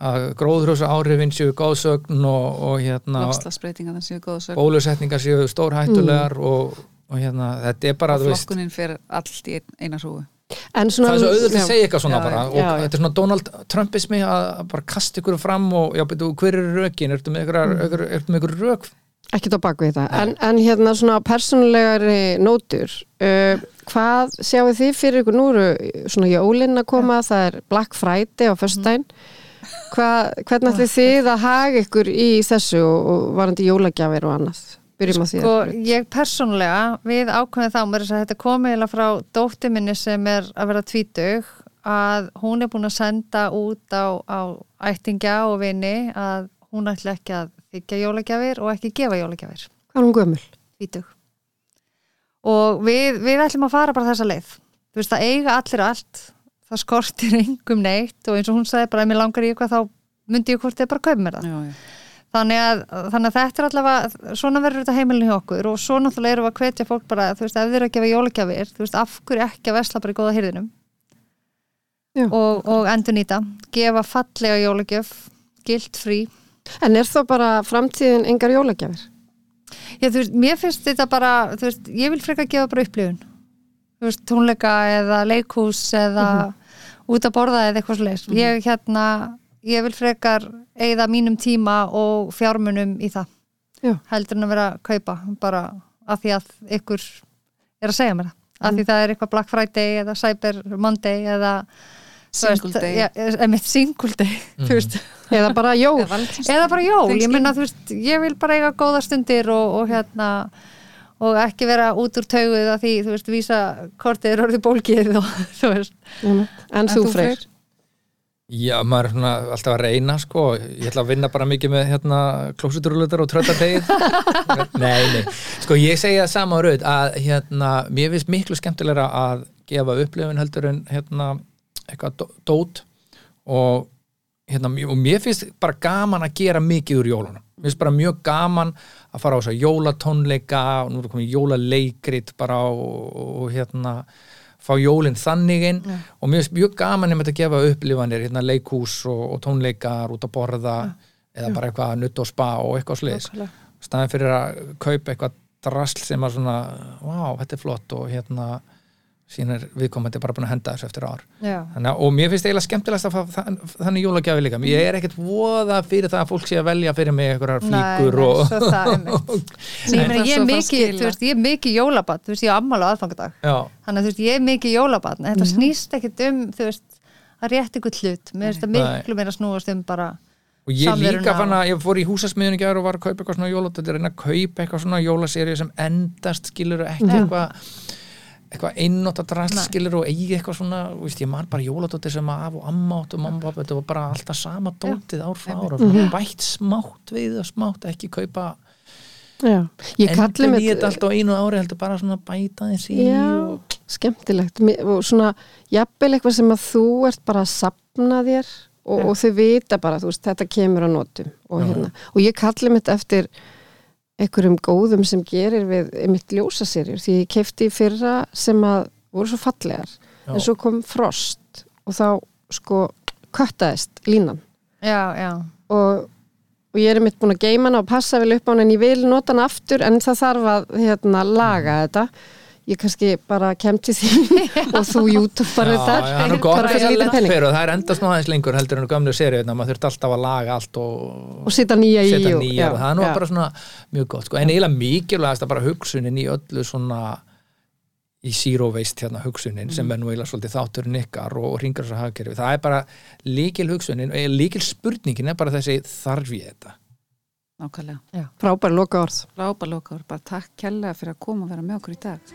að gróðrúsa áhrifin séu góðsögn og, og hérna Lofslagsbreytingar séu góða sög bólusetningar séu stórhættulegar og, og hérna þetta er bara, Flokkunin fer allt í ein- eina svona, það er svo auðvitað að segja eitthvað svona Já, bara. já. og Já, þetta er svona Donald Trumpismi að bara kasta ykkur fram og já, betur, hver eru rökin, ertu með ykkur, með ykkur rök? Ekkert á baku þetta. En, en hérna svona persónulegari nótur, uh, hvað sjáu þið fyrir ykkur? Nú eru svona jólinn að koma, það er Black Friday á föstudaginn. Hva, hvernig ætli þið að haga ykkur í þessu og, varandi jólagjafir og annað? Byrjum á því. sko, ég persónlega við ákveðum þá, mér er að þetta komið eiginlega frá dóttir minni sem er að vera tvítug að hún er búin að senda út á, á ættingja og vini að hún ætla ekki að þykja jólagjafir og ekki gefa jólagjafir Hvað er hún gömul? tvítug og við, við ætlum að fara bara þessa leið þú veist það eiga allir allt það skortir (laughs) engum neitt og eins og hún sagði bara ef mér langar í eitthvað þá myndi ég hvort þið bara kaupa mér það já, já. þannig að, þannig að þetta er allavega svona verður þetta heimilin hjá okkur og svo náttúrulega erum við að hvetja fólk bara þú veist ef þið eru að gefa jólagjafir þú veist af hverju ekki að vesla bara í góða hyrðinum Já. og, og endur nýta gefa fallega jólagjöf gilt frí En er þá bara framtíðin engar jólagjafir? Já, þú veist, mér finnst þetta bara, þú veist, ég vil frekar gefa bara upplifun. Veist, tónleika eða leikhús eða út að borða eða eitthvað svoleiðis. Ég hérna, ég vil frekar eigða mínum tíma og fjármunum í það. Já. Heldur en að vera að kaupa bara af því að ykkur er að segja mér það. Af því það er eitthvað Black Friday eða Cyber Monday eða Single day. Já, emitt single day, (laughs) þú veist Eða bara jól? Eða eða bara jól, ég menna þú veist ég vil bara eiga góða stundir og, og hérna og ekki vera út úr tauguð að því, þú veist, vísa kortið er orðið bólgið og (laughs) þú veist. En, en þú freyr? Já, maður er svona alltaf að reyna sko, ég ætla að vinna bara mikið með hérna klósuturulutar og tröttategið (laughs) Nei, nei, sko ég segja það sama raud að hérna, mér finnst miklu skemmtilegra að gefa upplifun heldur en hérna eitthvað dó- dót. Og hérna, og mér finnst bara gaman að gera mikið úr jólunum mér finnst bara mjög gaman að fara á þess að jólatónleika og nú er komið jólaleikrit bara og, og hérna fá jólinn þannig inn. Og mér finnst mjög gaman um þetta að gefa upplifanir hérna leikhús og, og tónleikar út að borða eða bara eitthvað nutt og spa og eitthvað sliðis staðin fyrir að kaupa eitthvað drasl sem að svona, vá, þetta er flott. Og hérna síðan er viðkomandi bara búin að henda þessu eftir ár. Já. Þannig, og mér finnst eiginlega skemmtilegast að fá þann- þannig jólagjafi líka, ég er ekkert voða fyrir það að fólk sé að velja fyrir mig einhverjar flíkur nei, og. Sem ég, það (laughs) ég, er mikið, veist, ég er mikið jólabat þú veist, ég á ammál á aðfangadag. Já, þannig að þú veist, ég er mikið jólabat en þetta snýst ekkit um, þú veist að rétt ykkur hlut, mér finnst það Nei. miklu meira snúast um bara og ég Samveruna líka fann að ég fór í húsasmiðun í gær og var að kaupa eitthvað svona jóladóttir, reyna að kaupa eitthvað svona jólaserju sem endast skilur ekki eitthvað eitthvað einnóta drast Nei. skilur og eigi eitthvað svona, þú veist, ég man bara jóladóttir sem að af og amma átt og mamma og pappa, þetta var bara alltaf sama dótið ár frá ár og svona bætt smátt við og smátt, ekki kaupa í þetta allt á einu ári heldur bara svona bæta þess í Já, og skemmtilegt. Mér- og svona, jafnvel eitthvað sem að þú ert bara að sapna þér og, og þau vita bara, þú veist, þetta kemur á notum og, hérna, og ég kalli mitt eftir einhverjum góðum sem gerir við mitt ljósaserjur því ég kefti fyrra sem að voru svo fallegar Já. en svo kom frost og þá sko köttaðist línan. Já, já, og, og ég er mitt búin að geima hana og passa vel upp á hana en ég vil nota hana aftur en það þarf að hérna, laga þetta ég kannski bara kem til því (laughs) og þú YouTube bara Já, já, þetta er bara að fyrir lítið penning fyrir og það er endast nú aðeins lengur heldur en gömlu seríu maður þurft alltaf að laga allt og, og setja nýja í og- nýjar og það er nú já. bara svona mjög gott sko. en eiginlega mikilvægast að bara hugsunin í öllu svona í zero waste hérna hugsunin sem er nú eiginlega svolítið þátturinn ykkar og, og ringar þess að hafkerfi, það er bara líkil hugsunin, og líkil spurningin er bara þessi þarf ég þetta? Nákvæmlega. frábær loka orð Frábær lokaður, bara takk kærlega fyrir að koma og vera með okkur í dag.